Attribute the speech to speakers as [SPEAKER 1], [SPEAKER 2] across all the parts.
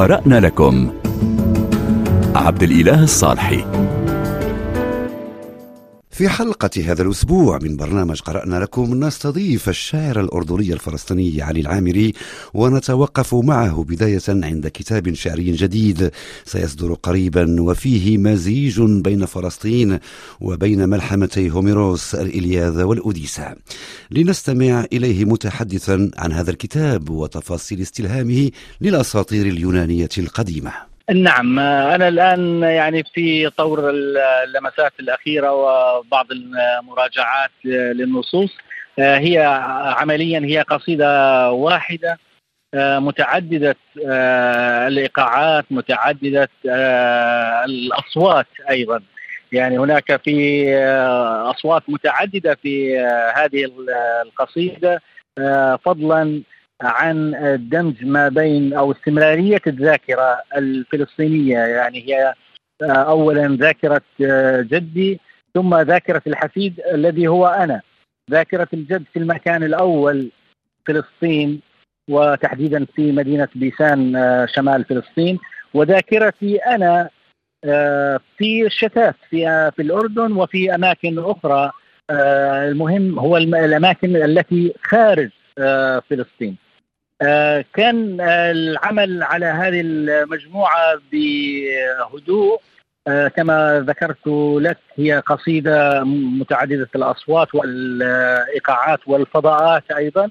[SPEAKER 1] قرأنا لكم. عبد الإله الصالحي.
[SPEAKER 2] في حلقة هذا الأسبوع من برنامج قرأنا لكم نستضيف الشاعر الأردني الفلسطيني علي العامري ونتوقف معه بداية عند كتاب شعري جديد. سيصدر قريبا وفيه مزيج بين فلسطين وبين ملحمتي هوميروس الإلياذة والأوديسا لنستمع إليه متحدثا عن هذا الكتاب وتفاصيل استلهامه للأساطير اليونانية القديمة.
[SPEAKER 3] نعم أنا الآن يعني في طور اللمسات الأخيرة وبعض المراجعات للنصوص. هي عمليا هي قصيدة واحدة متعددة الإيقاعات متعددة الأصوات أيضا. يعني هناك في أصوات متعددة في هذه القصيدة فضلا عن الدمج ما بين أو استمرارية الذاكرة الفلسطينية. يعني هي اولا ذاكرة جدي ثم ذاكرة الحفيد الذي هو أنا. ذاكرة الجد في المكان الأول فلسطين وتحديدا في مدينة بيسان شمال فلسطين. وذاكرتي أنا في الشتات في في الأردن وفي أماكن أخرى. المهم هو الأماكن التي خارج فلسطين. كان العمل على هذه المجموعة بهدوء. كما ذكرت لك هي قصيدة متعددة الأصوات والإيقاعات والفضاءات أيضا.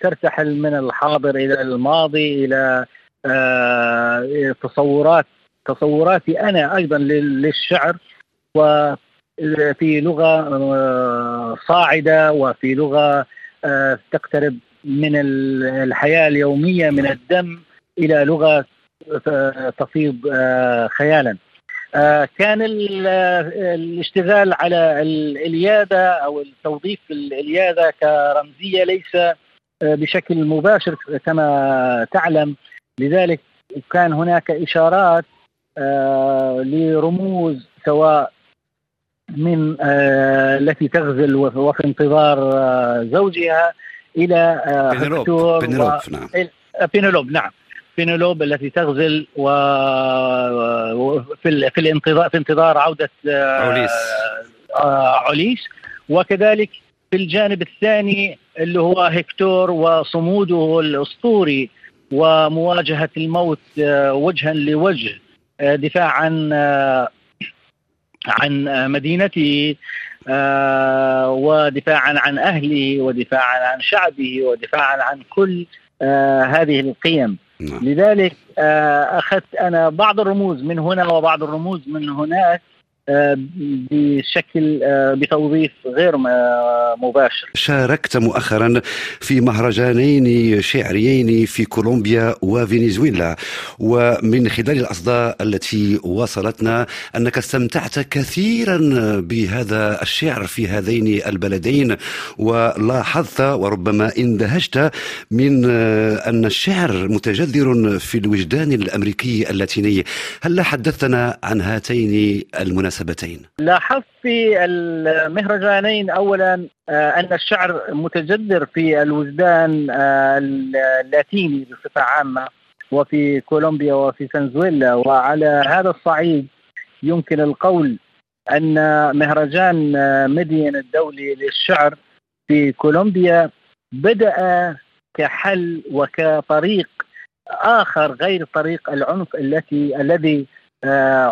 [SPEAKER 3] ترتحل من الحاضر إلى الماضي إلى تصورات تصوراتي أنا أيضا للشعر. وفي لغة صاعدة وفي لغة تقترب من الحياة اليومية من الدم إلى لغة تفيض خيالا. كان الاشتغال على الالياذه أو التوظيف الالياذه كرمزية ليس بشكل مباشر كما تعلم لذلك كان هناك إشارات لرموز سواء من التي تغزل وفي انتظار زوجها إلى
[SPEAKER 2] بينيلوب بينيلوب نعم.
[SPEAKER 3] بينيلوب نعم. بينيلوب التي تغزل و في في الانتظار في انتظار عودة
[SPEAKER 2] عليس
[SPEAKER 3] عليس وكذلك في الجانب الثاني اللي هو هكتور وصموده الأسطوري ومواجهة الموت وجها لوجه دفاعا عن مدينته آه ودفاعا عن اهله ودفاعا عن شعبه ودفاعا عن كل آه هذه القيم نعم. لذلك آه أخذت أنا بعض الرموز من هنا وبعض الرموز من هناك بشكل بتوظيف غير مباشر.
[SPEAKER 2] شاركت مؤخرا في مهرجانين شعريين في كولومبيا وفنزويلا ومن خلال الأصداء التي وصلتنا أنك استمتعت كثيرا بهذا الشعر في هذين البلدين. ولاحظت وربما اندهشت من أن الشعر متجذر في الوجدان الأمريكي اللاتيني. هل حدثتنا عن هاتين المناسبتين المناسبتين
[SPEAKER 3] لاحظت في المهرجانين اولا أن الشعر متجذر في الوجدان اللاتيني بصفة عامة وفي كولومبيا وفي فنزويلا. وعلى هذا الصعيد يمكن القول أن مهرجان مدين الدولي للشعر في كولومبيا بدأ كحل وكطريق آخر غير طريق العنف التي الذي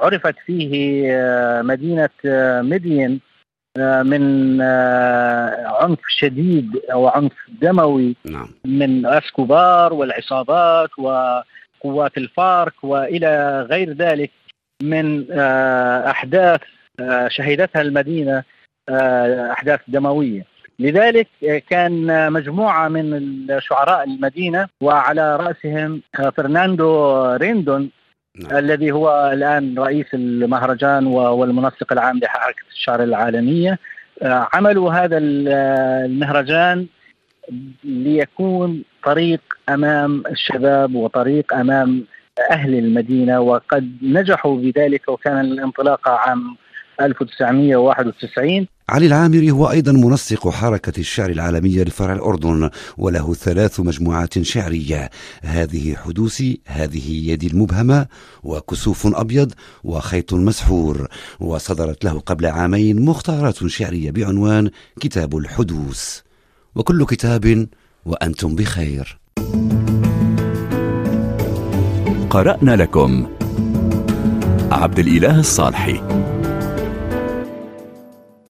[SPEAKER 3] عرفت فيه مدينة مدين من عنف شديد أو عنف دموي
[SPEAKER 2] نعم.
[SPEAKER 3] من أسكوبار والعصابات وقوات الفارك وإلى غير ذلك من أحداث شهدتها المدينة أحداث دموية لذلك كان مجموعة من شعراء المدينة وعلى رأسهم فرناندو ريندون نعم. الذي هو الآن رئيس المهرجان والمنسق العام لحركة الشعر العالمية عملوا هذا المهرجان ليكون طريق أمام الشباب وطريق أمام أهل المدينة وقد نجحوا بذلك وكان الانطلاقه عام 1991
[SPEAKER 2] علي العامري هو أيضا منسق حركة الشعر العالمية لفرع الأردن وله ثلاث مجموعات شعرية. هذه حدوثي هذه يدي المبهمة وكسوف أبيض وخيط مسحور. وصدرت له قبل عامين مختارات شعرية بعنوان كتاب الحدوث. وكل كتاب وأنتم بخير.
[SPEAKER 1] قرأنا لكم عبد الإله الصالحي.